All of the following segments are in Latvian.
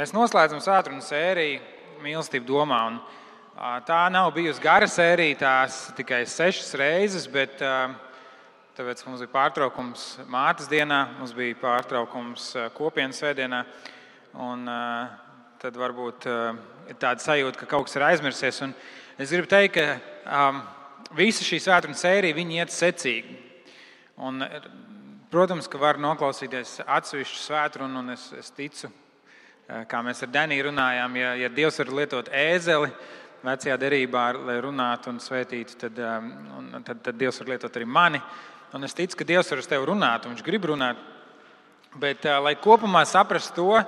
Mēs noslēdzam svētdienas sēriju mīlestību domā. Un, tā nav bijusi gara sērija, tās tikai sešas reizes, bet tāpēc mums bija pārtraukums mātes dienā, mums bija pārtraukums kopienas svētdienā. Un, tad varbūt ir tāda sajūta, ka kaut kas ir aizmirsies. Un es gribu teikt, ka um, visa šī svētdienas sērija iet secīgi. Un, protams, ka var noklausīties atsevišķu svētdienu, un es, es ticu, kā mēs ar Daniju runājām, ja, ja Dievs var lietot ēzeli vecajā derībā, lai runātu un svētītu, tad, um, un, tad, tad Dievs var lietot arī mani. Un es ticu, ka Dievs var uz tevi runāt, un Viņš grib runāt. Bet, eh, lai kopumā saprastu to,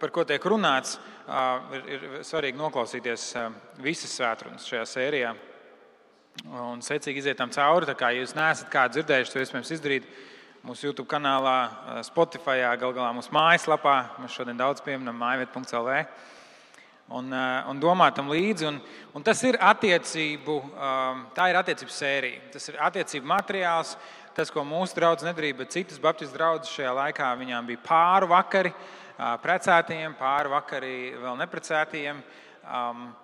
par ko tiek runāts, eh, ir, ir svarīgi noklausīties visas svētdienas šajā sērijā un secīgi iziet tam cauri. Kā jūs neesat kādu dzirdējuši, to iespējams izdarīt mūsu YouTube kanālā, eh, Spotify, gal galā mūsu mājaslapā. Mēs šodien daudz pieminam mājvieta.lv. Un, eh, un domāt tam līdzi. Un, un tas ir attiecību, eh, tā ir attiecību sērija. Tas ir attiecību materiāls. Tas, ko mūsu draugs nedarīja, bet citas Baptistu draugas šajā laikā, viņām bija pāri vakari precētajiem, pāri vakari vēl neprecētajiem. Um,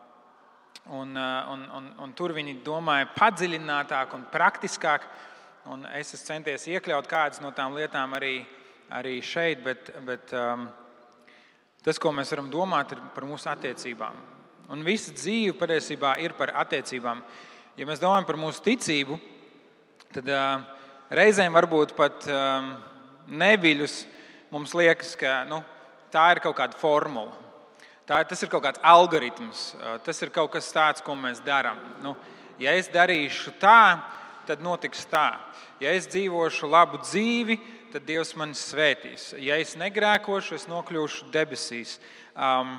un, un, un, un tur viņi domāja padziļinātāk un praktiskāk. Un es esmu centies iekļaut kādas no tām lietām arī, arī šeit, bet, bet um, tas, ko mēs varam domāt, ir par mūsu attiecībām. Un visa dzīve patiesībā ir par attiecībām. Ja mēs domājam par mūsu ticību, tad uh, reizēm varbūt pat um, neviļus mums liekas, ka nu, tā ir kaut kāda formula. Tā, tas ir kaut kāds algoritms, uh, tas ir kaut kas tāds, ko mēs darām. Nu, ja es darīšu tā, tad notiks tā. Ja es dzīvošu labu dzīvi, tad Dievs mani svētīs. Ja es negrēkošu, es nokļūšu debesīs. Um,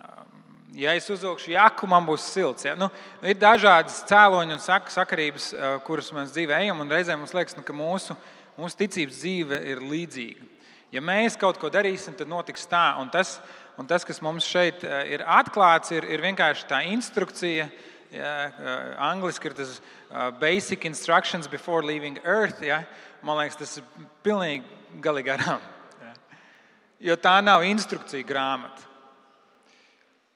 um ja es uzvilkšu jaku, man būs silts. Ja? Nu, ir dažādas cēloņi un sak sakarības, uh, kuras mēs dzīvē ejam, un reizēm mums liekas, nu, ka mūsu, mūsu ticības dzīve ir līdzīga. Ja mēs kaut ko darīsim, tad notiks tā. Un tas, un tas kas mums šeit uh, ir atklāts, ir, ir vienkārši tā instrukcija, uh, Ja, angliski ir tas basic instructions before leaving earth. Ja? Man liekas, tas ir pilnīgi galīgi garām. Ja? Jo tā nav instrukcija grāmata.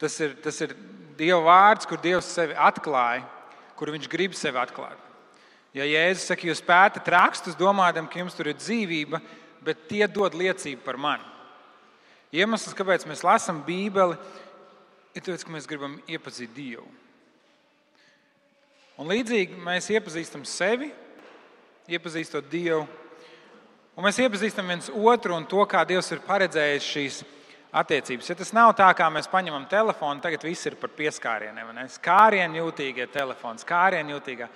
Tas ir, tas ir Dieva vārds, kur Dievs sevi atklāja, kur Viņš grib sevi atklāt. Ja Jēzus saka, jūs pētat rakstus, domājot, ka jums tur ir dzīvība, bet tie dod liecību par mani. Iemesls, kāpēc mēs lasām Bībeli, ir tas, ka mēs gribam iepazīt Dievu. Un līdzīgi mēs iepazīstam sevi, iepazīstot Dievu, un mēs iepazīstam viens otru un to, kā Dievs ir paredzējis šīs attiecības. Ja tas nav tā, kā mēs paņemam telefonu, tagad viss ir par pieskārieniem. Skārienu jūtīgie telefons, skārienu jūtīgā.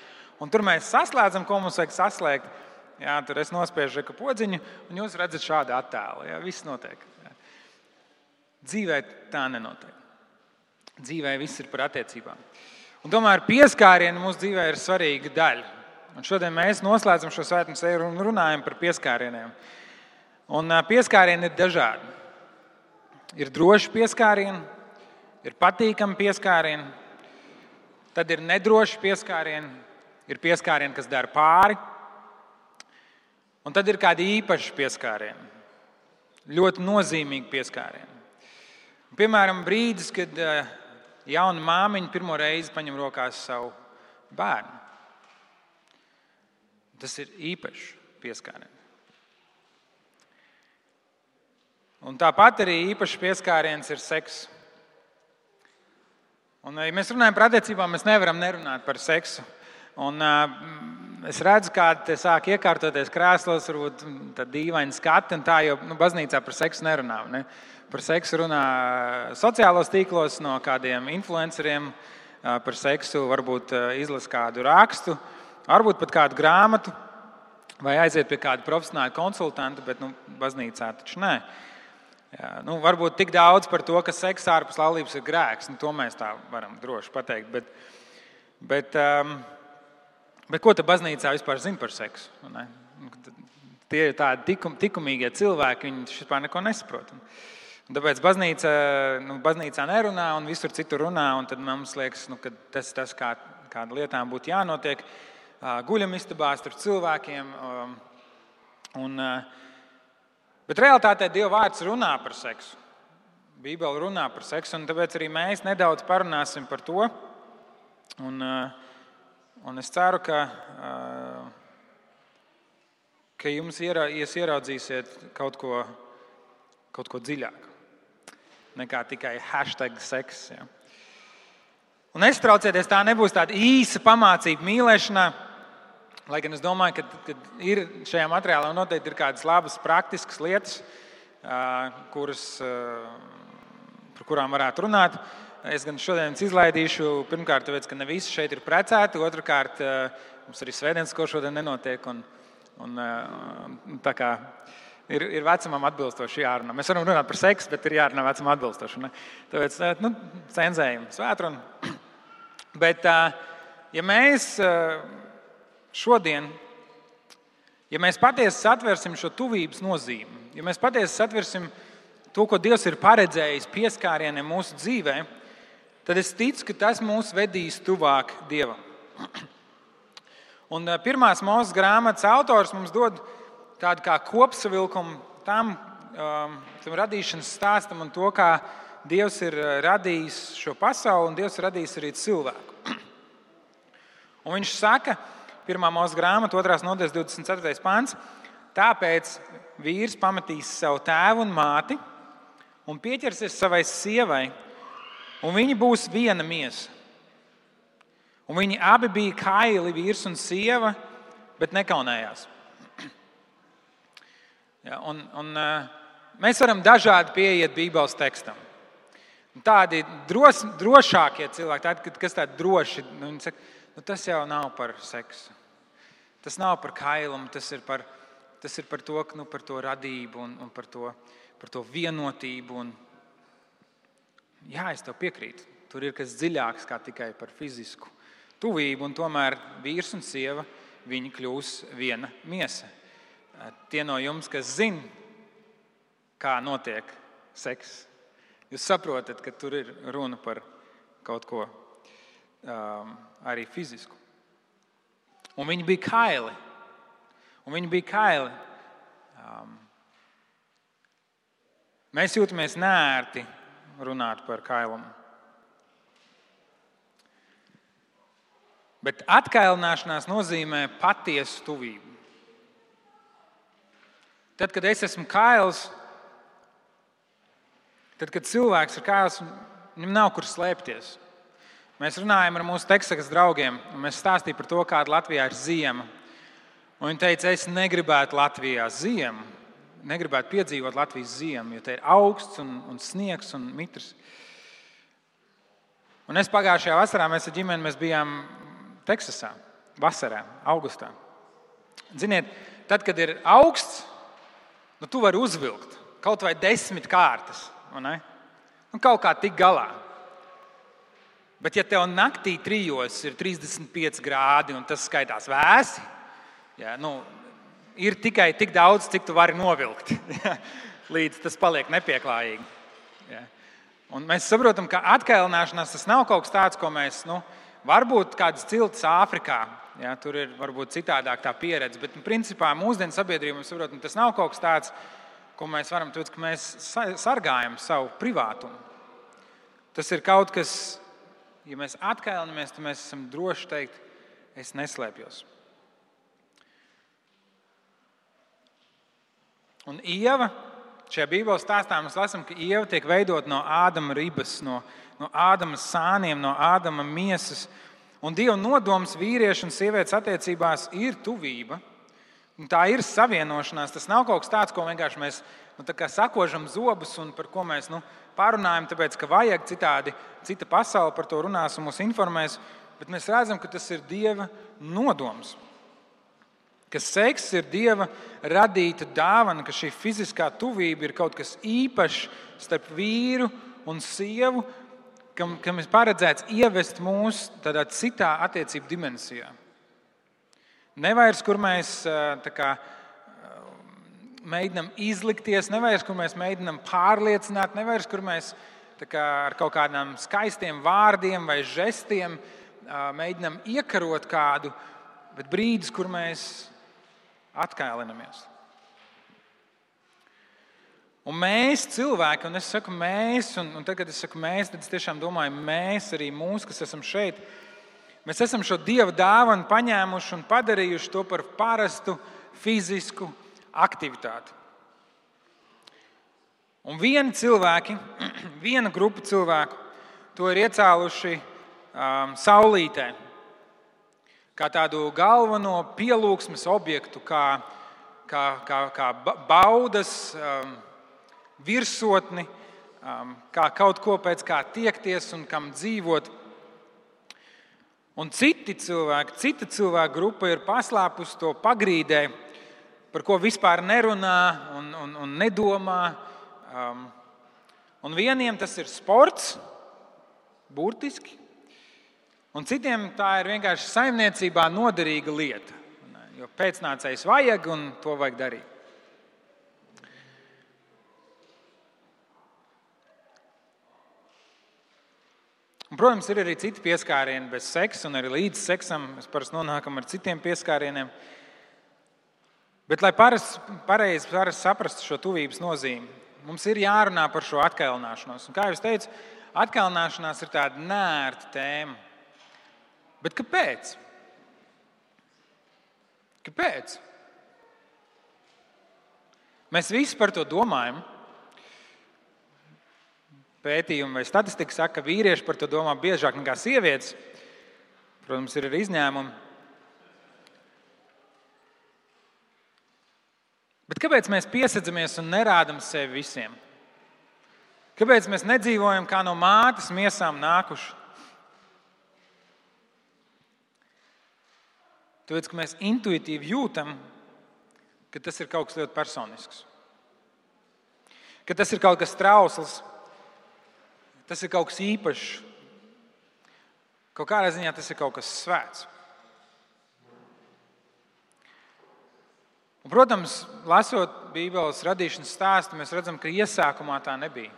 Un tur mēs saslēdzam, ko mums vajag saslēgt. Jā, tur es nospiežu reku podziņu, un jūs redzat šādu attēlu. Jā, viss notiek. Jā. Dzīvē tā nenotiek. Dzīvē viss ir par attiecībām. Un tomēr pieskārieni mūsu dzīvē ir svarīga daļa. Un šodien mēs noslēdzam šo svētdienas sēru un runājam par pieskārieniem. Un pieskārieni ir dažādi. Ir droši pieskārieni, ir patīkami pieskārieni, tad ir nedroši pieskārieni, ir pieskārieni, kas dara pāri, un tad ir kādi īpaši pieskārieni, ļoti nozīmīgi pieskārieni. Piemēram, brīdis, kad jauna māmiņa pirmo reizi paņem rokās savu bērnu. Tas ir īpašs pieskāriens. Un tāpat arī īpašs pieskāriens ir seks. Un, ja mēs runājam par attiecībām, mēs nevaram nerunāt par seksu. Un, uh, es redzu, kā te sāk iekārtoties krēslos, varbūt tādi dīvaini skati, un tā jau nu, baznīcā par seksu nerunā. Ne? Par seksu runā sociālos tīklos no kādiem influenceriem. Par seksu varbūt izlasa kādu rakstu, varbūt pat kādu grāmatu, vai aiziet pie kāda profesionāla konsultanta, bet nu, baznīcā taču nē. Jā, nu, varbūt tik daudz par to, ka seks ārpus laulības ir grēks. Nu, to mēs tā varam droši pateikt. Bet, bet, um, bet ko tad baznīcā vispār zina par seksu? Nu, tie ir tādi tikum, likumīgie cilvēki, viņi vispār neko nesaprot. Un tāpēc baznīca, nu, baznīcā nerunā un visur citur runā. Tad mums liekas, nu, ka tas ir tas, kā, kāda lietām būtu jānotiek. Guļamistabās ar cilvēkiem. Un, bet realtātē Dieva vārds runā par seksu. Bībele runā par seksu, un tāpēc arī mēs nedaudz parunāsim par to. Un, un es ceru, ka, ka jums jūs ieraudzīsiet kaut ko, kaut ko dziļāku nekā tikai hashtag seks. Ja. Un nestraucieties, tā nebūs tāda īsa pamācība mīlēšanā. Lai gan es domāju, ka, ka ir šajā materiālā noteikti ir kādas labas, praktiskas lietas, kuras, par kurām varētu runāt. Es gan šodien izlaidīšu, pirmkārt, tāpēc, ka ne visi šeit ir precēti, otrkārt, mums arī svētdienas, ko šodien nenotiek. Un, un, tā kā ir, ir vecumam atbilstoši jārunā. Mēs varam runāt par seksu, bet ir jārunā vecumam atbilstoši. Ne? Tāpēc nu, cenzējam svētdienu. Bet, ja mēs šodien, ja mēs patiesi satversim šo tuvības nozīmi, ja mēs patiesi satversim to, ko Dievs ir paredzējis pieskārieniem mūsu dzīvē, tad es ticu, ka tas mūs vedīs tuvāk Dievam. Un pirmās mūzes grāmatas autors mums dod tādu kā kopsavilkumu tam, tam radīšanas stāstam un to, kā Dievs ir eh, radījis šo pasauli un Dievs ir radījis arī cilvēku. Un viņš saka, 1. mūža grāmata, 2. nodaļas 24. pāns, tāpēc vīrs pametīs savu tēvu un māti un pieķersies savai sievai, un viņi būs viena miesa. Un viņi abi bija kaili, vīrs un sieva, bet nekaunējās. Ja, un, un, eh, mēs varam dažādi pieiet Bībeles tekstam. Tādi dros, drošākie cilvēki, tādi, kas tādi droši, nu, saka, nu, tas jau nav par seksu. Tas nav par kailumu, tas ir par, tas ir par, to, nu, par to radību un, un par, to, par to vienotību. Un, jā, es tev piekrītu. Tur ir kas dziļāks kā tikai par fizisku tuvību, un tomēr vīrs un sieva viņi kļūs viena miesa. Tie no jums, kas zina, kā notiek sekss Jūs saprotat, ka tur ir runa par kaut ko um, arī fizisku. Un viņi bija kaili. Un viņi bija kaili. Um, mēs jūtamies nērti runāt par kailumu. Bet atkailināšanās nozīmē patiesu tuvību. Tad, kad es esmu kails, Tad, kad cilvēks ir kāds, viņam nav kur slēpties. Mēs runājam ar mūsu Teksas draugiem, un mēs stāstījām par to, kāda Latvijā ir ziema. Un viņi teica, es negribētu Latvijā ziemu, negribētu piedzīvot Latvijas ziemu, jo te ir augsts un, un sniegs un mitrs. Un es pagājušajā vasarā mēs ar ģimeni mēs bijām Teksasā, vasarā, augustā. Ziniet, tad, kad ir augsts, nu, tu vari uzvilkt kaut vai desmit kārtas. Un kaut kā tik galā. Bet, ja tev naktī trijos ir 35 grādi un tas skaitās vēsi, ja, nu, ir tikai tik daudz, cik tu vari novilkt, līdz tas paliek nepieklājīgi. Ja. Un mēs saprotam, ka atkailināšanās tas nav kaut kas tāds, ko mēs, nu, varbūt kādas ciltis Āfrikā, ja, tur ir varbūt citādāk tā pieredze, bet nu, principā mūsdienu sabiedrībā mēs saprotam, tas nav kaut kas tāds, ko mēs varam teikt, ka mēs sargājam savu privātumu. Tas ir kaut kas, ja mēs atkailinamies, tad mēs esam droši teikt, es neslēpjos. Un Ieva, šajā Bībeles stāstā mēs lasām, ka Ieva tiek veidota no Ādama ribas, no, no Ādama sāniem, no Ādama miesas. Un Dieva nodoms vīriešu un sievietes attiecībās ir tuvība. Un tā ir savienošanās. Tas nav kaut kas tāds, ko vienkārši mēs nu, sakožam zobus un par ko mēs nu, pārunājam, tāpēc ka vajag citādi, cita pasaule par to runās un mūs informēs. Bet mēs redzam, ka tas ir Dieva nodoms. Ka seks ir Dieva radīta dāvana, ka šī fiziskā tuvība ir kaut kas īpašs starp vīru un sievu, kam, kam ir paredzēts ievest mūs tādā citā attiecību dimensijā. Nevairs, kur mēs kā, mēģinām izlikties, nevairs, kur mēs mēģinām pārliecināt, nevairs, kur mēs kā, ar kaut kādiem skaistiem vārdiem vai žestiem mēģinām iekarot kādu, bet brīdis, kur mēs atkailinamies. Un mēs, cilvēki, un es saku mēs, un, un tad, kad es saku mēs, tad es tiešām domāju, mēs, arī mūsu, kas esam šeit, mēs esam šo dieva dāvanu paņēmuši un padarījuši to par parastu fizisku aktivitāti. Un vieni cilvēki, viena grupa cilvēku, to ir iecēluši um, saulītē, kā tādu galveno pielūgsmes objektu, kā, kā, kā, kā baudas. Um, virsotni, um, kā kaut ko pēc kā tiekties un kam dzīvot. Un citi cilvēki, cita cilvēku grupa ir paslēpusi to pagrīdē, par ko vispār nerunā un, un, un nedomā. Um, un vieniem tas ir sports, burtiski, un citiem tā ir vienkārši saimniecībā noderīga lieta. Jo pēcnācējs vajag un to vajag darīt. Un, protams, ir arī citi pieskārieni bez seksa, un arī līdz seksam mēs parasti nonākam ar citiem pieskārieniem. Bet, lai pareizi saprastu šo tuvības nozīmi, mums ir jārunā par šo atkailināšanos. Un, kā jau teicu, atkailināšanās ir tāda nērta tēma. Bet kāpēc? Kāpēc? Mēs visi par to domājam pētījumi vai statistika saka, ka vīrieši par to domā biežāk nekā sievietes. Protams, ir arī izņēmumi. Bet kāpēc mēs piesadzamies un nerādām sevi visiem? Kāpēc mēs nedzīvojam kā no mātes miesām nākuši? Tāpēc, ka mēs intuitīvi jūtam, ka tas ir kaut kas ļoti personisks. Ka tas ir kaut kas trausls, Tas ir kaut kas īpašs. Kaut kādā ziņā tas ir kaut kas svēts. Un, protams, lasot Bībeles radīšanas stāstu, mēs redzam, ka iesākumā tā nebija.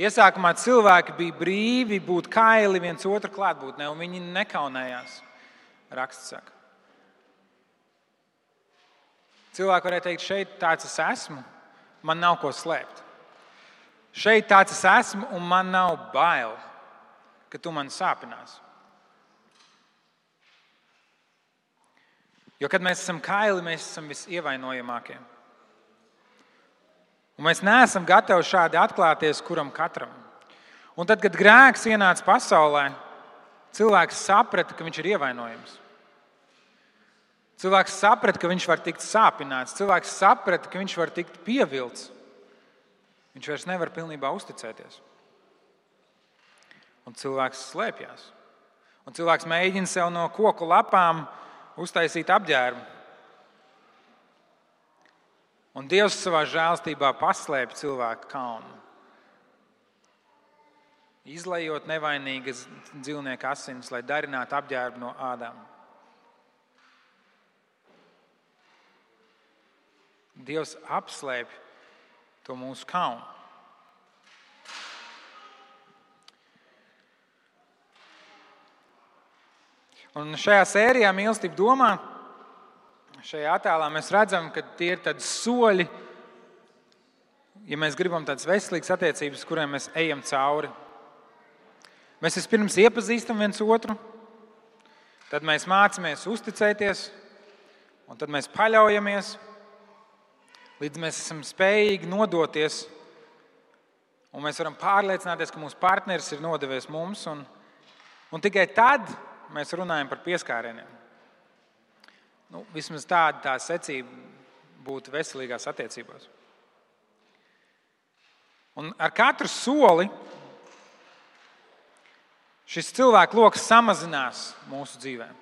Iesākumā cilvēki bija brīvi būt kaili viens otru klātbūtnē, un viņi nekaunējās. Raksts saka. Cilvēki varēja teikt, šeit tāds es esmu, man nav ko slēpt. Šeit tāds es esmu, un man nav bail, ka tu man sāpinās. Jo, kad mēs esam kaili, mēs esam visievainojamākie. Un mēs neesam gatavi šādi atklāties kuram katram. Un tad, kad grēks ienāca pasaulē, cilvēks saprata, ka viņš ir ievainojams. Cilvēks saprata, ka viņš var tikt sāpināts, cilvēks saprata, ka viņš var tikt pievilcis. Viņš vairs nevar pilnībā uzticēties. Un cilvēks slēpjas. Un cilvēks mēģina sev no koku lapām uztaisīt apģērbu. Un Dievs savā žēlstībā paslēpj cilvēku kaunu. Izlējot nevainīgas dzīvnieku asinis, lai darinātu apģērbu no ādām. Dievs apslēpj to mūsu kaunu. Un šajā sērijā mīlestība domā, šajā attēlā mēs redzam, ka tie ir tādi soļi, ja mēs gribam tādas veselīgas attiecības, kurām mēs ejam cauri. Mēs vispirms iepazīstam viens otru, tad mēs mācāmies uzticēties, un tad mēs paļaujamies līdz mēs esam spējīgi nodoties, un mēs varam pārliecināties, ka mūsu partneris ir nodevies mums. Un, un tikai tad mēs runājam par pieskārieniem. Nu, vismaz tāda tā secība būtu veselīgās attiecībās. Un ar katru soli šis cilvēku lokus samazinās mūsu dzīvēm.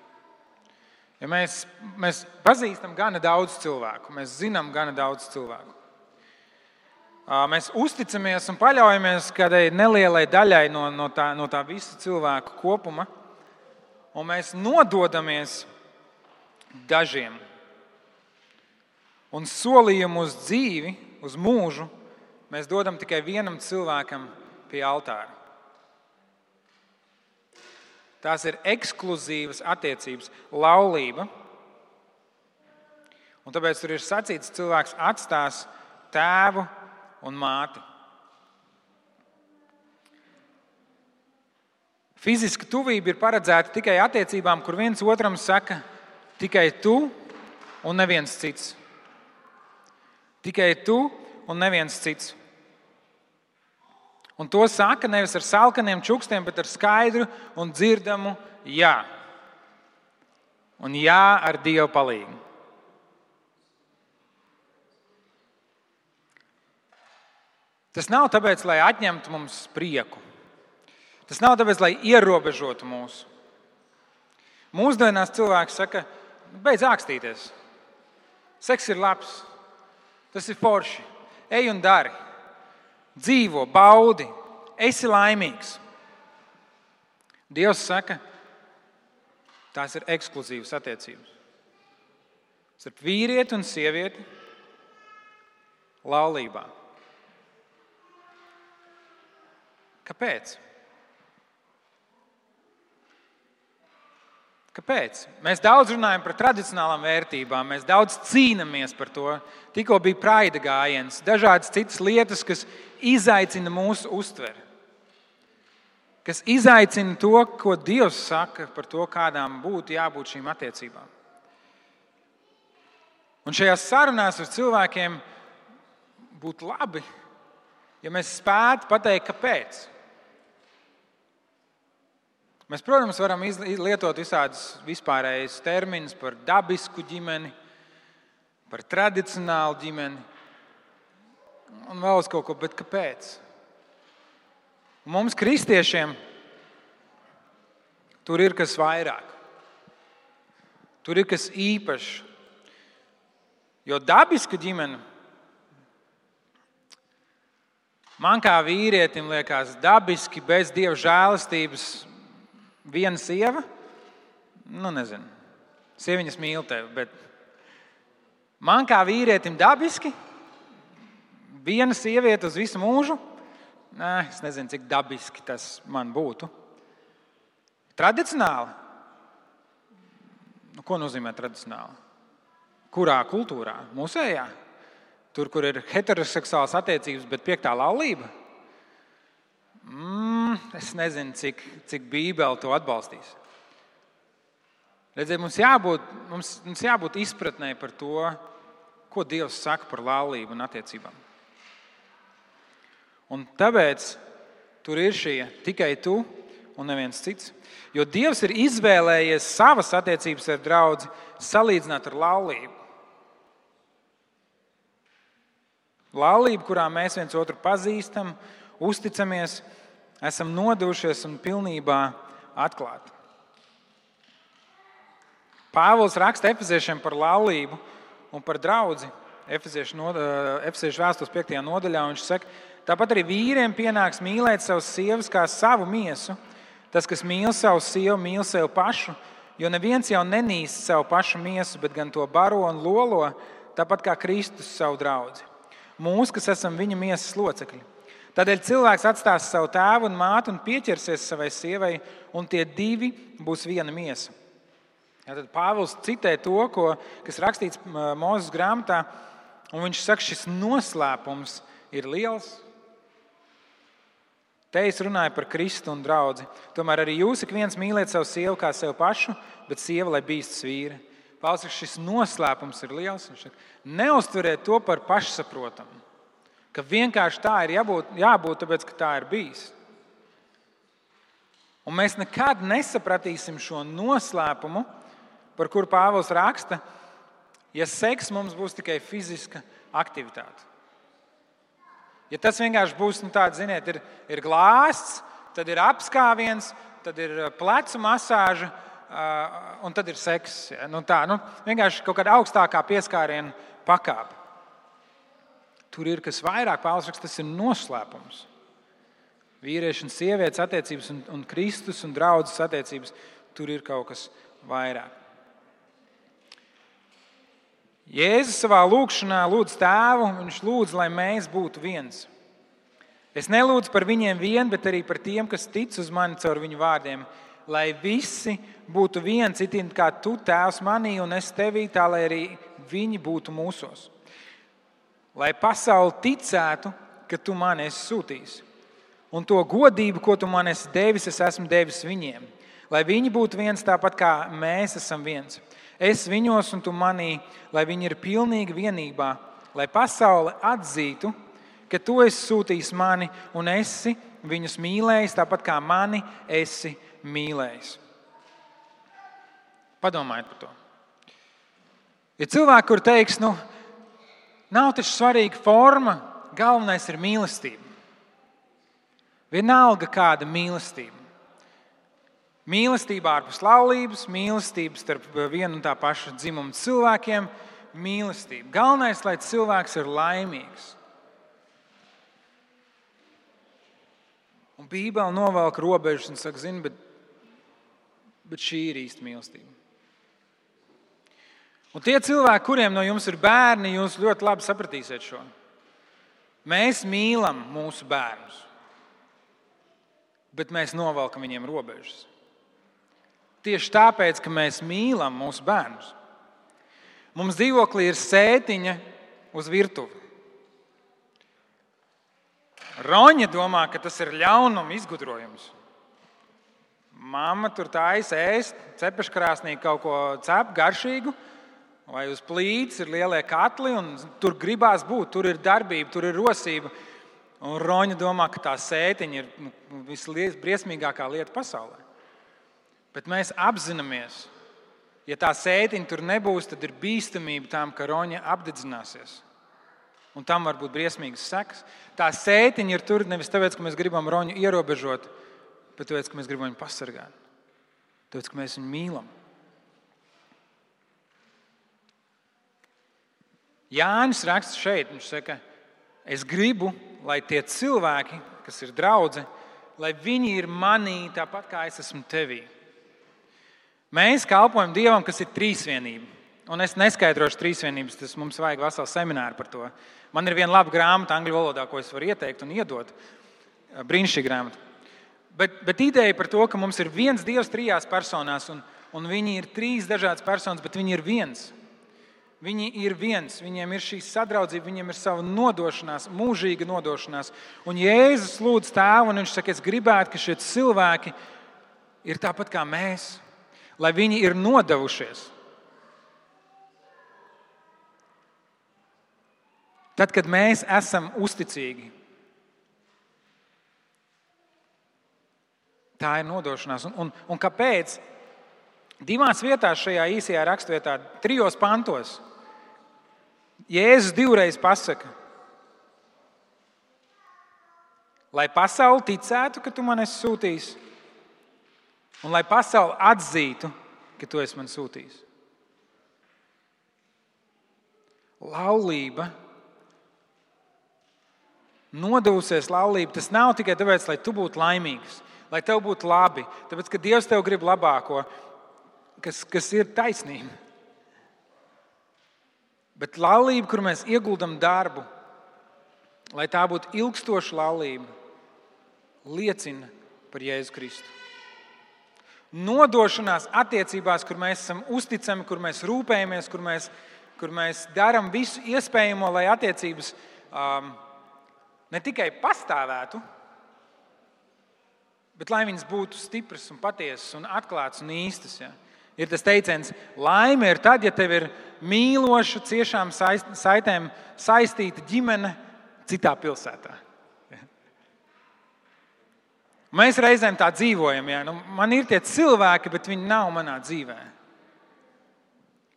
Ja mēs, mēs pazīstam gana daudz cilvēku, mēs zinām gana daudz cilvēku. Mēs uzticamies un paļaujamies kādai nelielai daļai no, no, tā, no tā visa cilvēku kopuma, un mēs nododamies dažiem. Un solījumu uz dzīvi, uz mūžu, mēs dodam tikai vienam cilvēkam pie altāra. Tās ir ekskluzīvas attiecības, laulība. Un tāpēc tur ir sacīts, cilvēks atstās tēvu un māti. Fiziska tuvība ir paredzēta tikai attiecībām, kur viens otram saka, tikai tu un neviens cits. Tikai tu un neviens cits. Un to saka nevis ar salkaniem čukstiem, bet ar skaidru un dzirdamu jā. Un jā ar Dieva palīdzību. Tas nav tāpēc, lai atņemtu mums prieku. Tas nav tāpēc, lai ierobežotu mūsu. Mūsdienās cilvēks saka, beidz ākstīties. Seks ir labs, tas ir forši. Ej un dari, dzīvo, baudi, esi laimīgs. Dievs saka, tās ir ekskluzīvas attiecības. Starp vīrieti un sievieti laulībā. Kāpēc? Kāpēc? Mēs daudz runājam par tradicionālām vērtībām, mēs daudz cīnāmies par to. Tikko bija praida gājiens, dažādas citas lietas, kas izaicina mūsu uztveri, kas izaicina to, ko Dievs saka par to, kādām būtu jābūt šīm attiecībām. Un šajās sarunās ar cilvēkiem būtu labi, ja mēs spētu pateikt, kāpēc. Mēs, protams, varam lietot visādus vispārējus terminus par dabisku ģimeni, par tradicionālu ģimeni un vēl uz kaut ko, bet kāpēc? Mums, kristiešiem, tur ir kas vairāk. Tur ir kas īpašs. Jo dabiska ģimene man kā vīrietim liekas dabiski bez dieva žēlastības Viena sieva, nu nezinu, sieviņas mīl tevi, bet man kā vīrietim dabiski, viena sieviete uz visu mūžu, nē, es nezinu, cik dabiski tas man būtu. Tradicionāli. Nu, ko nozīmē tradicionāli? Kurā kultūrā? Mūsējā. Tur, kur ir heteroseksuāls attiecības, bet piektā laulība. Mm, es nezinu, cik, cik Bībele to atbalstīs. Redziet, mums jābūt, mums, mums jābūt izpratnē par to, ko Dievs saka par laulību un attiecībām. Un tāpēc tur ir šie tikai tu un neviens cits. Jo Dievs ir izvēlējies savas attiecības ar draugu salīdzināt ar laulību. Laulība, kurā mēs viens otru pazīstam, uzticamies, esam nodevušies un pilnībā atklāti. Pāvils raksta efeziešiem par laulību un par draugu. Efeziešu eh, vēstules 5. nodaļā viņš saka, tāpat arī vīriem pienāks mīlēt savas sievas kā savu miesu. Tas, kas mīl savu sievu, mīl sevi pašu, jo neviens jau nenīst savu pašu miesu, bet gan to baro un lolo, tāpat kā Kristus savu draugu. Mūsu, kas esam viņa miesas locekļi. Tādēļ cilvēks atstās savu tēvu un mātu un pieķersies savai sievai, un tie divi būs viena miesa. Ja, tad Pāvils citē to, ko, kas rakstīts Mozus grāmatā, un viņš saka, šis noslēpums ir liels. Te es runāju par Kristu un draugu. Tomēr arī jūs ik viens mīliet savu sievu kā sevi pašu, bet sieva, lai bīstas vīri. Pāvils saka, šis noslēpums ir liels. Neuztveriet to par pašsaprotamu ka vienkārši tā ir jābūt, jābūt tāpēc, ka tā ir bijis. Un mēs nekad nesapratīsim šo noslēpumu, par kuru Pāvils raksta, ja seks mums būs tikai fiziska aktivitāte. Ja tas vienkārši būs nu, tāds, ziniet, ir, ir glāsts, tad ir apskāviens, tad ir uh, plecu masāža uh, un tad ir seks. Nu, tā nu, vienkārši kaut kāda augstākā pieskāriena pakāpe. Tur ir kas vairāk, Pāvils raksta, tas ir noslēpums. Vīriešu un sievietes attiecības, un, un Kristus un draudzes attiecības, tur ir kaut kas vairāk. Jēzus savā lūgšanā lūdz tēvu, viņš lūdz, lai mēs būtu viens. Es nelūdzu par viņiem vien, bet arī par tiem, kas tic uz mani caur viņu vārdiem, lai visi būtu viens, it kā tu tēvs manī un es tevī, tā lai arī viņi būtu mūsos lai pasaule ticētu, ka tu mani esi sūtījis. Un to godību, ko tu man esi devis, es esmu devis viņiem. Lai viņi būtu viens tāpat kā mēs esam viens. Es viņos un tu manī, lai viņi ir pilnīgi vienībā, lai pasaule atzītu, ka tu esi sūtījis mani un esi viņus mīlējis tāpat kā mani esi mīlējis. Padomājiet par to. Ir cilvēki, kur teiks, nu, nav taču svarīga forma, galvenais ir mīlestība. Vienalga kāda mīlestība. Mīlestība ārpus laulības, mīlestība starp vienu un tā paša dzimuma cilvēkiem, mīlestība. Galvenais, lai cilvēks ir laimīgs. Un Bībele novelk robežas un saka, zini, bet, bet šī ir īsta mīlestība. Un tie cilvēki, kuriem no jums ir bērni, jūs ļoti labi sapratīsiet šo. Mēs mīlam mūsu bērnus, bet mēs novelkam viņiem robežas. Tieši tāpēc, ka mēs mīlam mūsu bērnus. Mums dzīvoklī ir sētiņa uz virtuvi. Roņa domā, ka tas ir ļaunuma izgudrojums. Māma tur taisa ēst, cepeškrāsnī kaut ko cep garšīgu, vai uz plīts ir lielie katli, un tur gribās būt, tur ir darbība, tur ir rosība. Un Roņa domā, ka tā sētiņa ir nu, visbriesmīgākā lieta pasaulē. Bet mēs apzināmies, ja tā sētiņa tur nebūs, tad ir bīstamība tam, ka Roņa apdedzināsies. Un tam var būt briesmīgas sekas. Tā sētiņa ir tur nevis tāpēc, ka mēs gribam Roņu ierobežot, bet tāpēc, ka mēs gribam viņu pasargāt. Tāpēc, ka mēs viņu mīlam. Jānis raksta šeit, viņš saka, es gribu, lai tie cilvēki, kas ir draugi, lai viņi ir manī tāpat kā es esmu tevī. Mēs kalpojam Dievam, kas ir trīsvienība. Un es neskaidrošu trīsvienības, tas mums vajag veselu semināru par to. Man ir viena laba grāmata angļu valodā, ko es varu ieteikt un iedot. Brīnišķīga grāmata. Bet, bet ideja par to, ka mums ir viens Dievs trijās personās, un, un viņi ir trīs dažādas personas, bet viņi ir viens. Viņi ir viens, viņiem ir šī sadraudzība, viņiem ir sava nodošanās, mūžīga nodošanās. Un Jēzus lūdz tēvu, un viņš saka, es gribētu, ka šie cilvēki ir tāpat kā mēs, lai viņi ir nodevušies. Tad, kad mēs esam uzticīgi, tā ir nodošanās. Un, un, un kāpēc? Divās vietās šajā īsajā raksturvietā, trijos pantos, Jēzus divreiz pasaka, lai pasaule ticētu, ka tu man esi sūtījis, un lai pasaule atzītu, ka tu esi man sūtījis. Laulība, nodevusies laulība, tas nav tikai tāpēc, lai tu būtu laimīgs, lai tev būtu labi, tāpēc, ka Dievs tev grib labāko, kas, kas ir taisnība. Bet laulība, kur mēs ieguldam darbu, lai tā būtu ilgstoša laulība, liecina par Jēzu Kristu. Nodošanās attiecībās, kur mēs esam uzticami, kur mēs rūpējamies, kur mēs, kur mēs darām visu iespējamo, lai attiecības um, ne tikai pastāvētu, bet lai viņas būtu stipras, un patiesas, un atklātas un īstas. Ja? Ir tas teiciens, laime ir tad, ja tev ir mīloša, ciešām saitēm saistīta ģimene citā pilsētā. Mēs reizēm tā dzīvojam. Ja? Nu, man ir tie cilvēki, bet viņi nav manā dzīvē.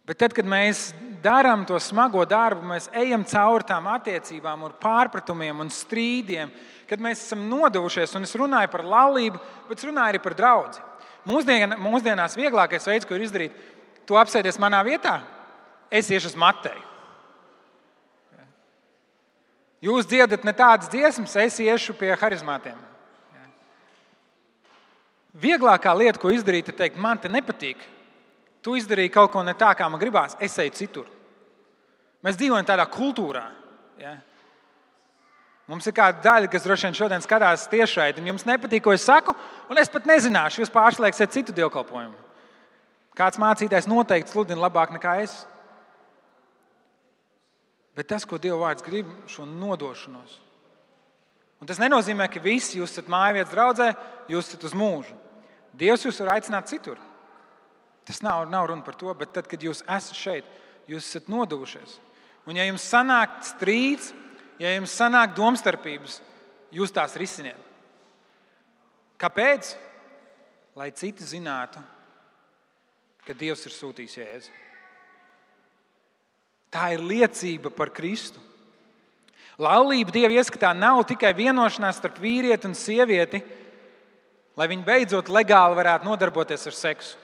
Bet tad, kad mēs darām to smago darbu, mēs ejam cauri tām attiecībām, un pārpratumiem un strīdiem, kad mēs esam nodevušies, un es runāju par laulību, bet es runāju arī par draugu. Mūsdien, mūsdienās vieglākais veids, ko izdarīt, tu apsēdies manā vietā, es iešu uz Mateju. Jūs dziedat ne tādas dziesmas, es iešu pie harizmātiem. Vieglākā lieta, ko izdarīt, ir teikt, man te nepatīk. Tu izdarīji kaut ko ne tā, kā man gribās, es eju citur. Mēs dzīvojam tādā kultūrā. Ja? Mums ir kāda daļa, kas droši vien šodien skatās tiešraidi, un jums nepatīk, ko es saku, un es pat nezināšu, jūs pārslēgsiet citu dievkalpojumu. Kāds mācītājs noteikti sludina labāk nekā es. Bet tas, ko Dieva vārds grib, šo nodošanos, Un tas nenozīmē, ka visi jūs esat mājvietas draudzē, jūs esat uz mūžu. Dievs jūs var aicināt citur. Tas nav, nav runa par to, bet tad, kad jūs esat šeit, jūs esat nodevušies. Un ja jums sanāk strīds, ja jums sanāk domstarpības, jūs tās risiniet. Kāpēc? Lai citi zinātu, ka Dievs ir sūtījis jēzu. Tā ir liecība par Kristu. Laulība Dieva ieskatā nav tikai vienošanās starp vīrieti un sievieti, lai viņi beidzot legāli varētu nodarboties ar seksu.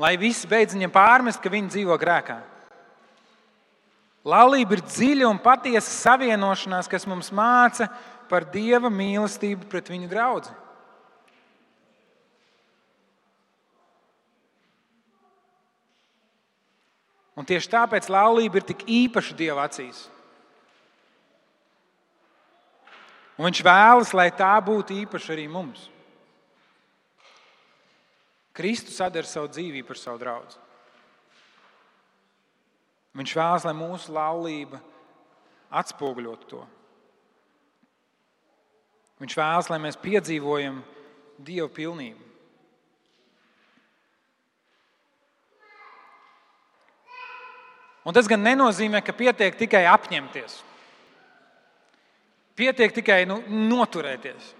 Lai visi beidz viņiem pārmest, ka viņi dzīvo grēkā. Laulība ir dziļa un patiesa savienošanās, kas mums māca par Dieva mīlestību pret viņu draugu. Un tieši tāpēc laulība ir tik īpaša Dieva acīs. Un viņš vēlas, lai tā būtu īpaša arī mums. Kristus sadara savu dzīvību par savu draugu. Viņš vēlas, lai mūsu laulība atspoguļotu to. Viņš vēlas, lai mēs piedzīvojam Dieva pilnību. Un tas gan nenozīmē, ka pietiek tikai apņemties. Pietiek tikai nu, noturēties.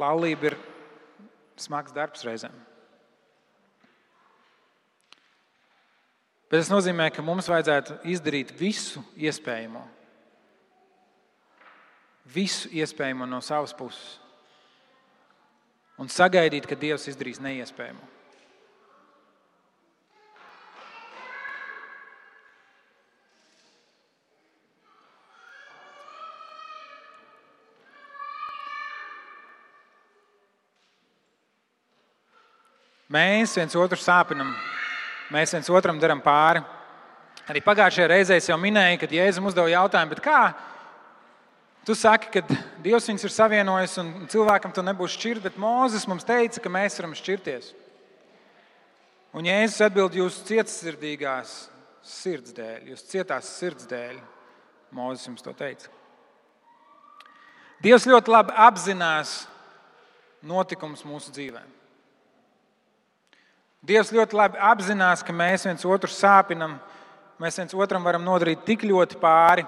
Laulība ir smags darbs reizēm. Bet tas nozīmē, ka mums vajadzētu izdarīt visu iespējamo. Visu iespējamo no savas puses. Un sagaidīt, ka Dievs izdarīs neiespējamo. Mēs viens otru sāpinam, mēs viens otram darām pāri. Arī pagājušajā reizē es jau minēju, kad Jēzus uzdeva jautājumu, kā tu saki, ka Dievs viņus ir savienojis un cilvēkam to nebūs šķirt, bet Mozus mums teica, ka mēs varam šķirties. Un Jēzus atbild jūsu cietsirdīgās sirds dēļ, jūsu cietās sirds dēļ. Mozus jums to teica. Dievs ļoti labi apzinās notikumus mūsu dzīvēm. Dievs ļoti labi apzinās, ka mēs viens otru sāpinam, mēs viens otram varam nodarīt tik ļoti pāri,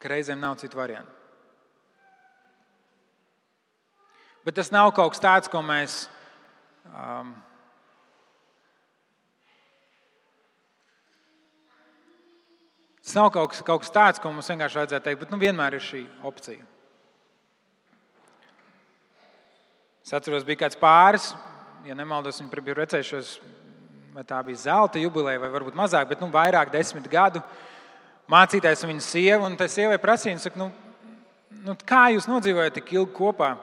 ka reizēm nav citu variantu. Bet tas nav kaut kas tāds, ko mēs. Um, Tas nav kaut kas, kaut kas tāds, ko mums vienkārši vajadzētu teikt, bet nu, vienmēr ir šī opcija. Es atceros, bija kāds pāris, ja nemaldos, viņi bija recējušies, vai tā bija zelta jubileja, vai varbūt mazāk, bet nu, vairāk, desmit gadu mācītājs un viņa sieva. Un tā sievai prasīja, saka, nu, nu, kā jūs nodzīvojat tik ilgi kopā?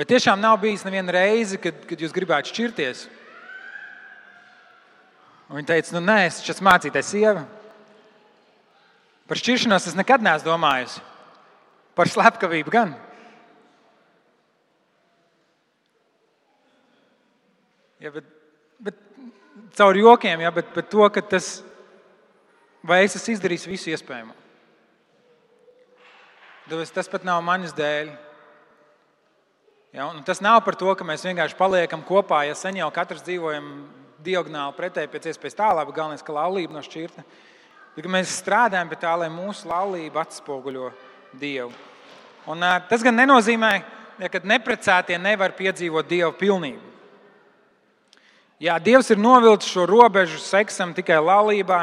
Vai tiešām nav bijis neviena reize, kad, kad jūs gribētu šķirties? Un viņa teica, nu, nē, es esmu mācītājs sieva. Par šķiršanos es nekad neesmu domājusi. Par slepkavību gan. Ja, bet, bet caur jokiem, ja, bet, bet to, ka tas, vai es esmu izdarījis visu iespējamo. Tas pat nav manis dēļ. Ja, tas nav par to, ka mēs vienkārši paliekam kopā, ja sen jau katrs dzīvojam diagonāli pretēji, pēc iespējas tālāk, bet galvenais, ka laulība nav šķirta. Bet mēs strādājam pie tā, lai mūsu laulība atspoguļo Dievu. Un, tas gan nenozīmē, ja, ka neprecētie nevar piedzīvot Dieva pilnību. Jā, Dievs ir novilcis šo robežu seksam tikai laulībā,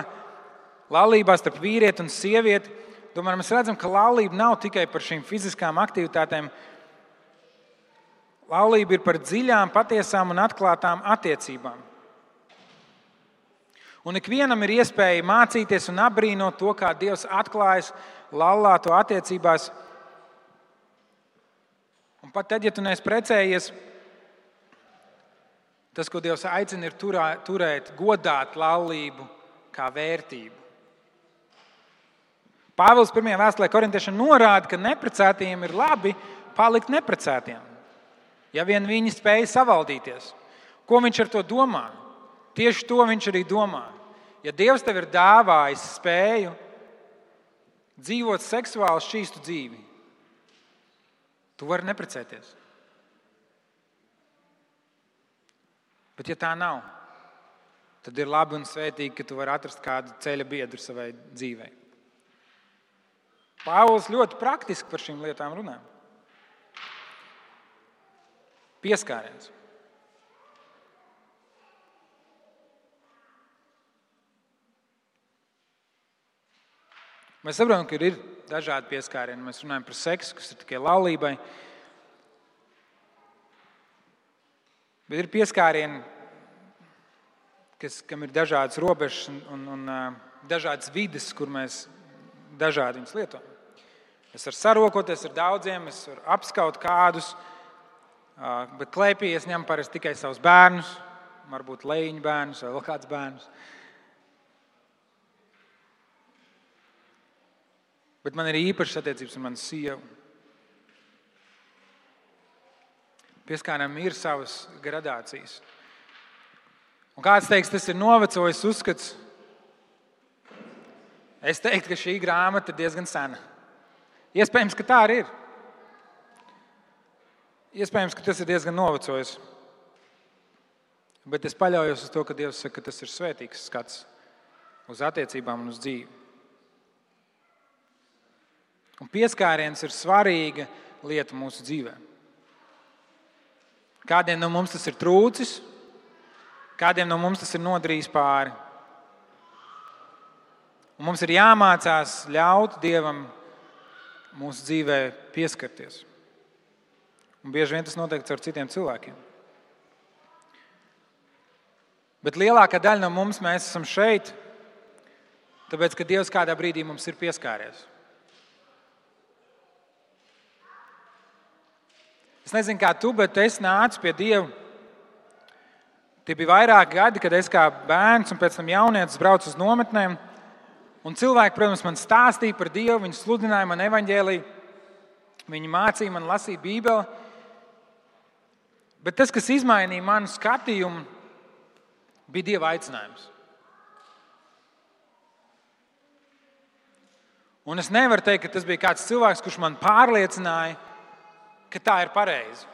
laulībā starp vīrieti un sievieti. Tomēr mēs redzam, ka laulība nav tikai par šīm fiziskām aktivitātēm. Laulība ir par dziļām, patiesām un atklātām attiecībām. Un ikvienam ir iespēja mācīties un apbrīnot to, kā Dievs atklājas laulāto attiecībās. Un pat tad, ja tu neesi precējies, Tas, ko Dievs aicina, ir turā, turēt, godāt laulību kā vērtību. Pāvils 1. vēstulē korintiešiem norāda, ka neprecētiem ir labi palikt neprecētiem, ja vien viņi spēj savaldīties. Ko viņš ar to domā? Tieši to viņš arī domā. ja Dievs tev ir dāvājis spēju dzīvot seksuāli šķīstu dzīvi, tu vari neprecēties. Bet, ja tā nav, tad ir labi un svētīgi, ka tu vari atrast kādu ceļa biedru savai dzīvei. Pāvils ļoti praktiski par šīm lietām runā. Pieskāriens. Mēs saprotam, ka ir dažādi pieskārieni. Mēs runājam par seksu, kas ir tikai laulībai. Bet ir pieskārieni, kas, kam ir dažādas robežas un, un, un dažādas vidas, kur mēs dažādi viņus lietojam. Es varu sarokoties ar daudziem, es varu apskaut kādus, bet klēpī es ņemu parasti tikai savus bērnus, varbūt leņķu bērnus vai vēl kādus bērnus. Bet man ir īpašas attiecības ar manu sievu. Pieskārām ir savas gradācijas. Un kāds teiks, tas ir novecojis uzskats. Es teiktu, ka šī grāmata ir diezgan sena. Iespējams, ka tā arī ir. Iespējams, ka tas ir diezgan novecojis. Bet es paļaujos uz to, ka Dievs saka, ka tas ir svētīgs skats uz attiecībām un uz dzīvi. Un pieskāriens ir svarīga lieta mūsu dzīvē. Kādiem no mums tas ir trūcis, kādiem no mums tas ir nodarījis pāri. Un mums ir jāmācās ļaut Dievam mūsu dzīvē pieskarties. Un bieži vien tas notiek ar citiem cilvēkiem. Bet lielākā daļa no mums esam šeit, tāpēc ka Dievs kādā brīdī mums ir pieskāries. Es nezinu, kā tu, bet es nācu pie Dieva. Tie bija vairāki gadi, kad es kā bērns un pēc tam jaunietis braucu uz nometnēm. Un cilvēki, protams, man stāstīja par Dievu, viņi sludināja man evaņģēlīju, viņi mācīja man lasīt Bībeli. Bet tas, kas izmainīja manu skatījumu, bija Dieva aicinājums. Un es nevaru teikt, ka tas bija kāds cilvēks, kurš man pārliecināja, ka tā ir pareizi.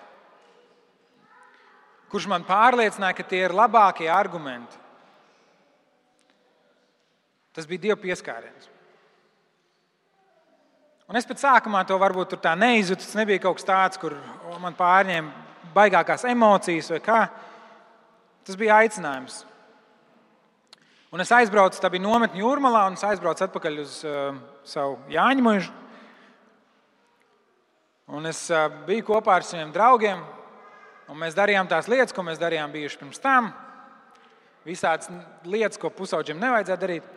Kurš man pārliecināja, ka tie ir labākie argumenti. Tas bija Dieva pieskāriens. Un es pat sākumā to varbūt tā neizjūtu. Tas nebija kaut kas tāds, kur man pārņēma baigākās emocijas vai kā. Tas bija aicinājums. Un es aizbraucu, tā bija nometne jūrmalā, un es aizbraucu atpakaļ uz uh, savu Jāņu mūžu. Un es biju kopā ar saviem draugiem, un mēs darījām tās lietas, ko mēs darījām bijuši pirms tam. Visādas lietas, ko pusauģiem nevajadzēja darīt.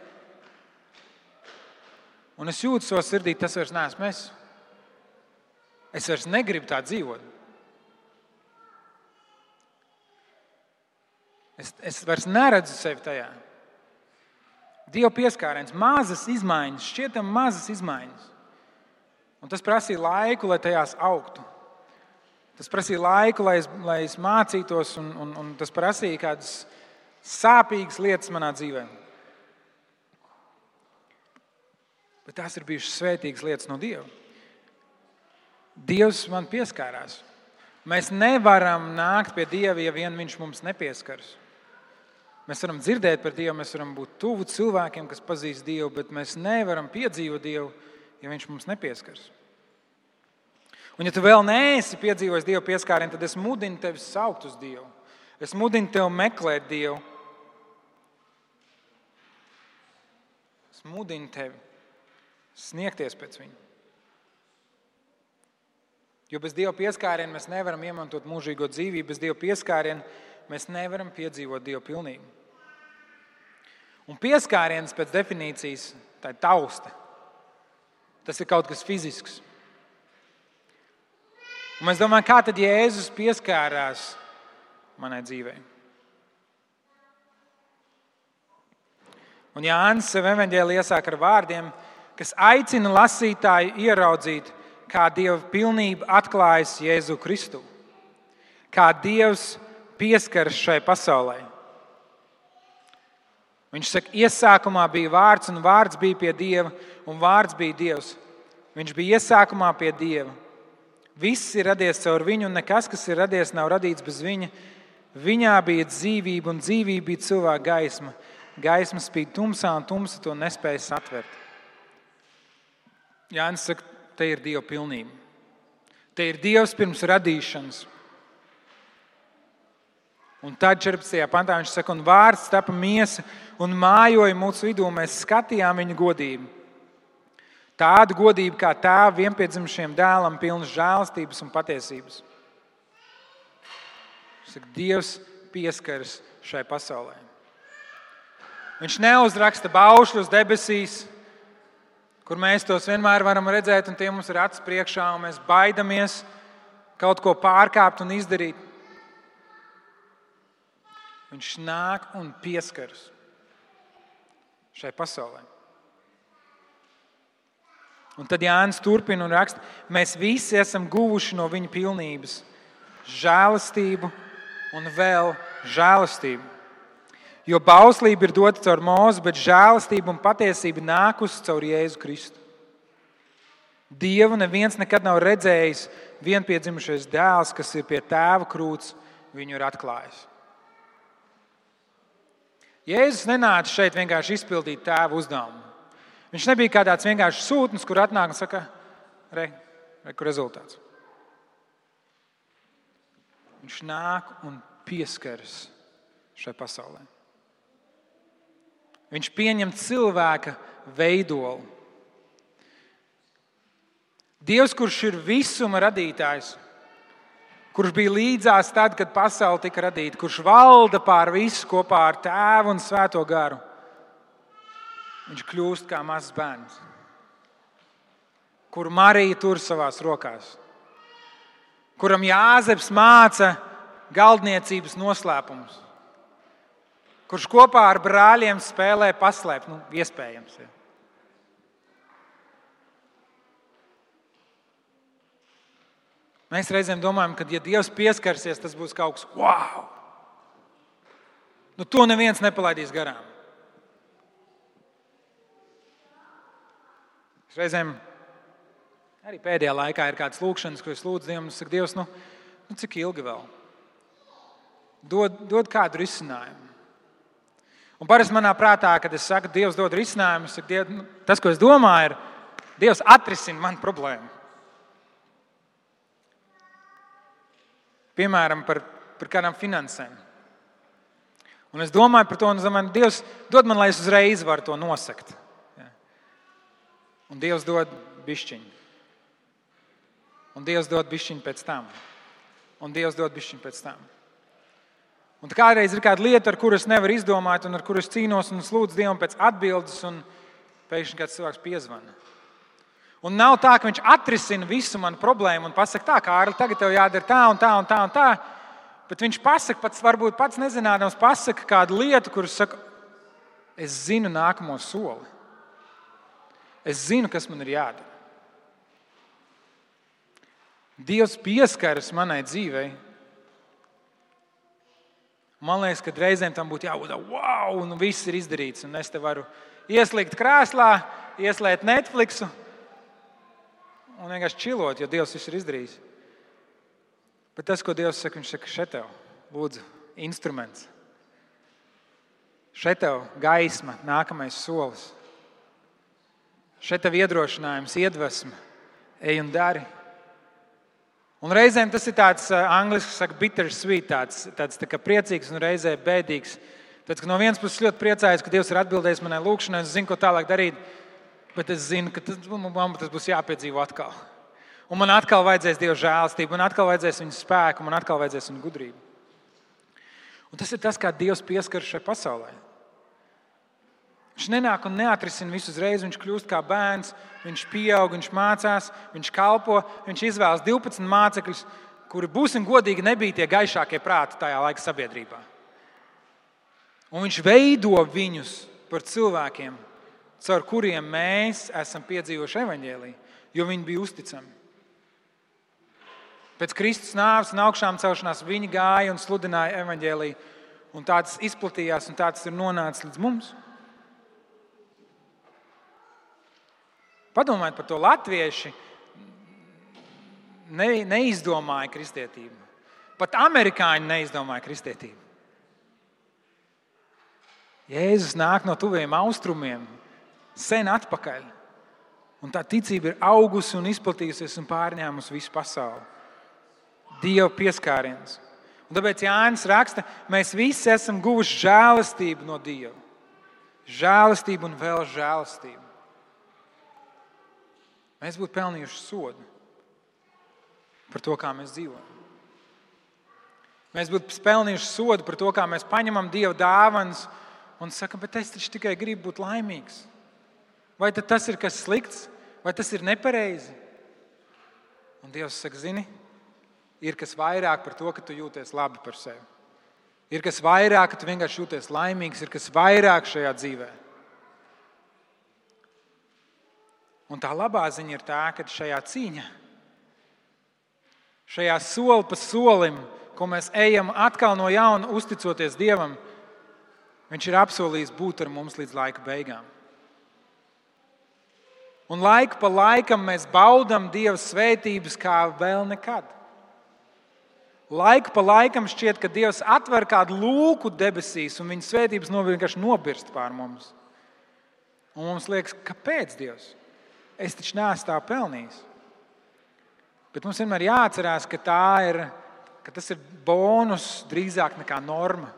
Un es jūtu savā sirdī, tas vairs neesmu es. Es vairs negribu tā dzīvot. Es, es vairs neredzu sevi tajā. Dieva pieskāriens, mazas izmaiņas, šķietam mazas izmaiņas. Un tas prasīja laiku, lai tajās augtu. Tas prasīja laiku, lai es, lai es mācītos, un, un, un tas prasīja kādas sāpīgas lietas manā dzīvē. Bet tās ir bijušas svētīgas lietas no Dieva. Dievs man pieskārās. Mēs nevaram nākt pie Dieva, ja vien Viņš mums nepieskaras. Mēs varam dzirdēt par Dievu, mēs varam būt tuvu cilvēkiem, kas pazīst Dievu, bet mēs nevaram piedzīvot Dievu ja viņš mums nepieskars. Un, ja tu vēl neesi piedzīvojis Dieva pieskārienu, tad es mudinu tevi saukt uz Dievu. Es mudinu tevi meklēt Dievu. Es mudinu tevi sniegties pēc viņa. Jo bez Dieva pieskāriena mēs nevaram iemantot mūžīgo dzīvību, bez Dieva pieskāriena mēs nevaram piedzīvot Dieva pilnību. Un pieskāriens pēc definīcijas tā ir tausta. Tas ir kaut kas fizisks. Un mēs domājam, kā tad Jēzus pieskārās manai dzīvei. Un Jānis sev evanģēlī iesāk ar vārdiem, kas aicina lasītāju ieraudzīt, kā Dieva pilnība atklājas Jēzu Kristu, kā Dievs pieskaras šai pasaulē. Viņš saka, iesākumā bija vārds, un vārds bija pie Dieva, un vārds bija Dievs. Viņš bija iesākumā pie Dieva. Viss ir radies caur viņu, un nekas, kas ir radies, nav radīts bez viņa. Viņā bija dzīvība, un dzīvība bija cilvēka gaisma. Gaisma spīd tumsā, un tumsa to nespēja satvert. Jānis saka, te ir Dieva pilnība. Te ir Dievs pirms radīšanas. Un tad 14. pantā viņš saka, un vārds tapa miesa un mājoja mūsu vidū. Mēs skatījām viņa godību. Tādu godību kā tēva vienpiedzimušiem dēlam, pilnas žēlastības un patiesības. Saka, Dievs pieskaras šai pasaulē. Viņš neuzraksta baušļus debesīs, kur mēs tos vienmēr varam redzēt, un tie mums ir acis priekšā, un mēs baidamies kaut ko pārkāpt un izdarīt. Viņš nāk un pieskaras šai pasaulē. Un tad Jānis turpina un raksta, mēs visi esam guvuši no viņa pilnības žēlastību un vēl žēlastību. Jo bauslība ir dota caur mūzu, bet žēlastība un patiesība nākusi caur Jēzu Kristu. Dievu neviens nekad nav redzējis, vienpiedzimušais dēls, kas ir pie tēva krūts, viņu ir atklājis. Jēzus nenāca šeit vienkārši izpildīt tēva uzdevumu. Viņš nebija kā tāds vienkārši sūtnis, kur atnāk un saka, re, re, kur rezultāts. Viņš nāk un pieskaras šai pasaulē. Viņš pieņem cilvēka veidolu. Dievs, kurš ir visuma radītājs, kurš bija līdzās tad, kad pasaule tika radīta, kurš valda pār visu kopā ar tēvu un svēto garu. Viņš kļūst kā mazs bērns, kuru Marija tur savās rokās, kuram Jāzeps māca galdniecības noslēpumus, kurš kopā ar brāļiem spēlē paslēpt, nu, iespējams. Ja. Mēs reizēm domājam, ka, ja Dievs pieskarsies, tas būs kaut kas wow! Nu, to neviens nepalaidīs garām. Reizēm arī pēdējā laikā ir kāds lūkšanas, ko es lūdzu Dievam, saku, Dievs, nu, nu cik ilgi vēl? Dod, dod kādu risinājumu. Un parasti manā prātā, kad es saku, Dievs dod risinājumu, saku, Diev, nu, tas, ko es domāju, ir, Dievs atrisina manu problēmu. Piemēram, par, par kādām finansēm. Un es domāju par to, un es domāju, Dievs dod man, lai es uzreiz varu to nosakt. Un Dievs dod bišķiņu. Un Dievs dod bišķiņu pēc tam. Un Dievs dod bišķiņu pēc tam. Un kādreiz ir kāda lieta, ar kuru es nevaru izdomāt, un ar kuru es cīnos un lūdzu Dievam pēc atbildes, un pēkšņi kāds cilvēks piezvanīja. Un nav tā, ka viņš atrisina visu manu problēmu un pasakā, tā, Kārli, tagad tev jādara tā un tā un tā. Un tā. Bet viņš pasakā, pats varbūt pats nezinādams, pasakā kādu lietu, kuras saka, es zinu nākamo soli. Es zinu, kas man ir jādara. Dievs pieskaras manai dzīvei. Man liekas, ka reizēm tam būtu jābūt wow, un viss ir izdarīts. Un es te varu ieslīgt krēslā, ieslēgt Netflixu un vienkārši čilot, jo Dievs viss ir izdarījis. Bet tas, ko Dievs saka, viņš saka, šeit tev, lūdzu, instruments. Šeit tev gaisma, nākamais solis. Šeit tev iedrošinājums, iedvesma, ej un dari. Un reizēm tas ir tāds angļuiski saka, bittersweet, tāds, tāds tā priecīgs un reizē bēdīgs. Tad, no vienas puses ļoti priecājos, ka Dievs ir atbildējis manai lūgšanai, es zinu, ko tālāk darīt bet es zinu, ka tas, man tas būs jāpiedzīvo atkal. Un man atkal vajadzēs Dieva žēlastību, man atkal vajadzēs viņa spēku, man atkal vajadzēs viņa gudrību. Un tas ir tas, kā Dievs pieskaras šai pasaulē. Viņš nenāk un neatrisina visu uzreiz. Viņš kļūst kā bērns, viņš pieaug, viņš mācās, viņš kalpo, viņš izvēlas 12 mācekļus, kuri, būsim godīgi, nebija tie gaišākie prāti tajā laika sabiedrībā. Un viņš veido viņus par cilvēkiem, caur kuriem mēs esam piedzīvojuši evaņģēlīju, jo viņi bija uzticami. Pēc Kristus nāves un augšām celšanās viņi gāja un sludināja evaņģēlīju. un tā tas izplatījās, un tā tas ir nonācis līdz mums. Padomājiet par to latviešu. Ne, neizdomāja kristietību. Pat amerikāņi neizdomāja kristietību. Jēzus nāk no tuviem austrumiem, sen atpakaļ. Un tā ticība ir augusi un izplatījusies un pārņēmusi visu pasauli. Dieva pieskāriens. Un tāpēc Jānis raksta, mēs visi esam guvuši žēlastību no Dieva. Žēlastību un vēl žēlastību. Mēs būtu pelnījuši sodu par to, kā mēs dzīvojam. Mēs būtu pelnījuši sodu par to, kā mēs paņemam Dieva dāvanas un sakam, bet es taču tikai gribu būt laimīgs. Vai tas ir kas slikts, vai tas ir nepareizi? Un Dievs saka, zini, ir kas vairāk par to, ka tu jūties labi par sevi. Ir kas vairāk, ka tu vienkārši jūties laimīgs, ir kas vairāk šajā dzīvē. Un tā labā ziņa ir tā, ka šajā cīņā, šajā soli pa solim, ko mēs ejam atkal no jauna, uzticoties Dievam, Viņš ir apsolījis būt ar mums līdz laika beigām. Un laiku pa laikam mēs baudām Dieva svētības kā vēl nekad. Laiku pa laikam šķiet, ka Dievs atver kādu lūku debesīs, un viņa svētības vienkārši nobirst pār mums. Un mums liekas, kāpēc Dievs? Es taču neesmu tā pelnījis. Bet mums vienmēr jāatcerās, ka, ir, ka tas ir bonus drīzāk nekā norma.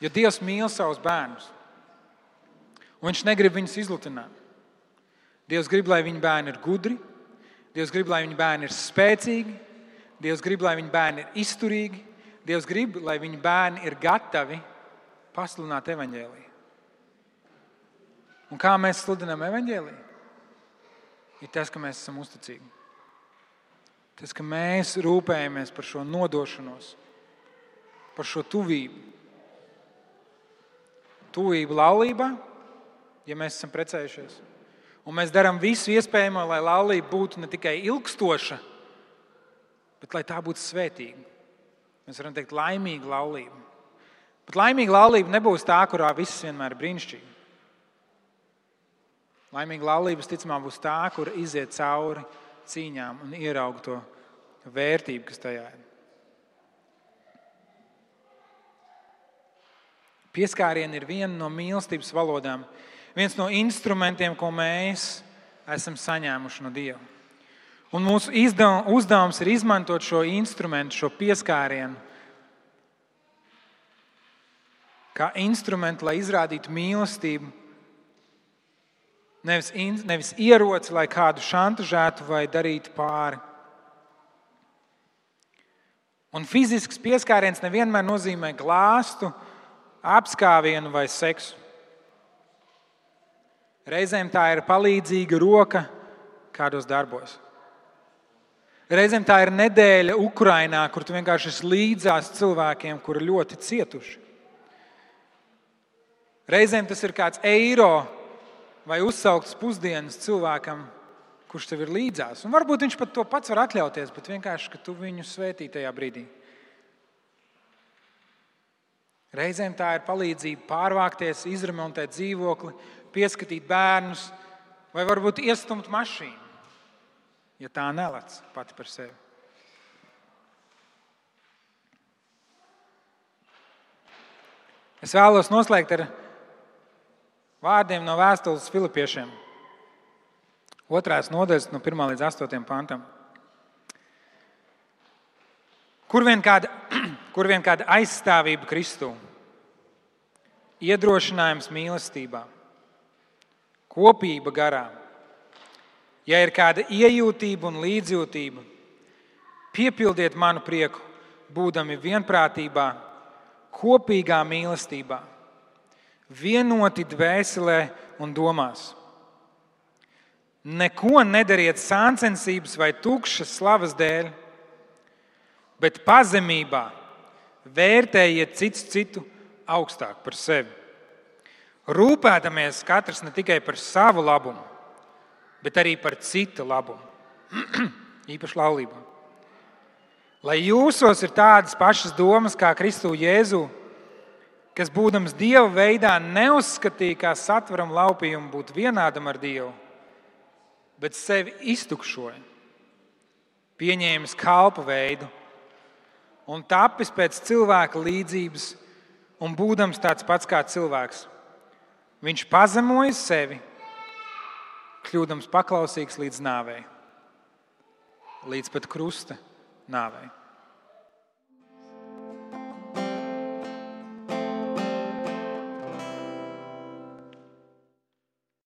Jo Dievs mīl savus bērnus. Un viņš negrib viņus izlutināt. Dievs grib, lai viņa bērni ir gudri, Dievs grib, lai viņa bērni ir spēcīgi, Dievs grib, lai viņa bērni ir izturīgi, Dievs grib, lai viņa bērni ir gatavi pasludināt evaņģēlīju. Un kā mēs sludinām evaņģēlīju? Ir tas, ka mēs esam uzticīgi. Tas, ka mēs rūpējamies par šo nodošanos, par šo tuvību, tuvību laulībā, ja mēs esam precējušies. Un mēs darām visu iespējamo, lai laulība būtu ne tikai ilgstoša, bet lai tā būtu svētīga. Mēs varam teikt, laimīga laulība. Bet laimīga laulība nebūs tā, kurā viss vienmēr ir brīnišķīgi. Laimīga laulība, ticamāk, būs tā, kur iziet cauri cīņām un ieraug to vērtību, kas tajā ir. Pieskārieni ir viena no mīlestības valodām, viens no instrumentiem, ko mēs esam saņēmuši no Dieva. Un mūsu uzdevums ir izmantot šo instrumentu, šo pieskārienu, kā instrumentu, lai izrādītu mīlestību. Nevis, nevis ieroci, lai kādu šantažētu vai darītu pāri. Un fizisks pieskāriens nevienmēr nozīmē glāstu, apskāvienu vai seksu. Reizēm tā ir palīdzīga roka kādos darbos. Reizēm tā ir nedēļa Ukrajinā, kur tu vienkārši esi līdzās cilvēkiem, kuri ļoti cietuši. Reizēm tas ir kāds eiro vai uzsaukts pusdienas cilvēkam, kurš tev ir līdzās. Un varbūt viņš pat to pats var atļauties, bet vienkārši, ka tu viņu svētī tajā brīdī. Reizēm tā ir palīdzība pārvākties, izremontēt dzīvokli, pieskatīt bērnus vai varbūt iestumt mašīnu, ja tā nelec pati par sevi. Es vēlos noslēgt ar vārdiem no vēstules Filipiešiem. Otrās nodaļas, no 1 līdz 8 pantam. Kur vien kāda, kur vien kāda aizstāvība Kristū, iedrošinājums mīlestībā, kopība garā, ja ir kāda iejūtība un līdzjūtība, piepildiet manu prieku, būdami vienprātībā, kopīgā mīlestībā, vienoti dvēselē un domās. Neko nedariet sāncensības vai tukšas slavas dēļ bet pazemībā vērtējiet cits citu augstāk par sevi. Rūpēdamies katrs ne tikai par savu labumu, bet arī par citu labumu, īpaši laulībā. Lai jūsos ir tādas pašas domas kā Kristu Jēzu, kas būdams Dieva veidā neuzskatīja kā satveram laupījumu būt vienādam ar Dievu, bet sevi iztukšoja, pieņēmis kalpu veidu un tapis pēc cilvēka līdzības un būdams tāds pats kā cilvēks. Viņš pazemoja sevi, kļūdams paklausīgs līdz nāvei, līdz pat krusta nāvei.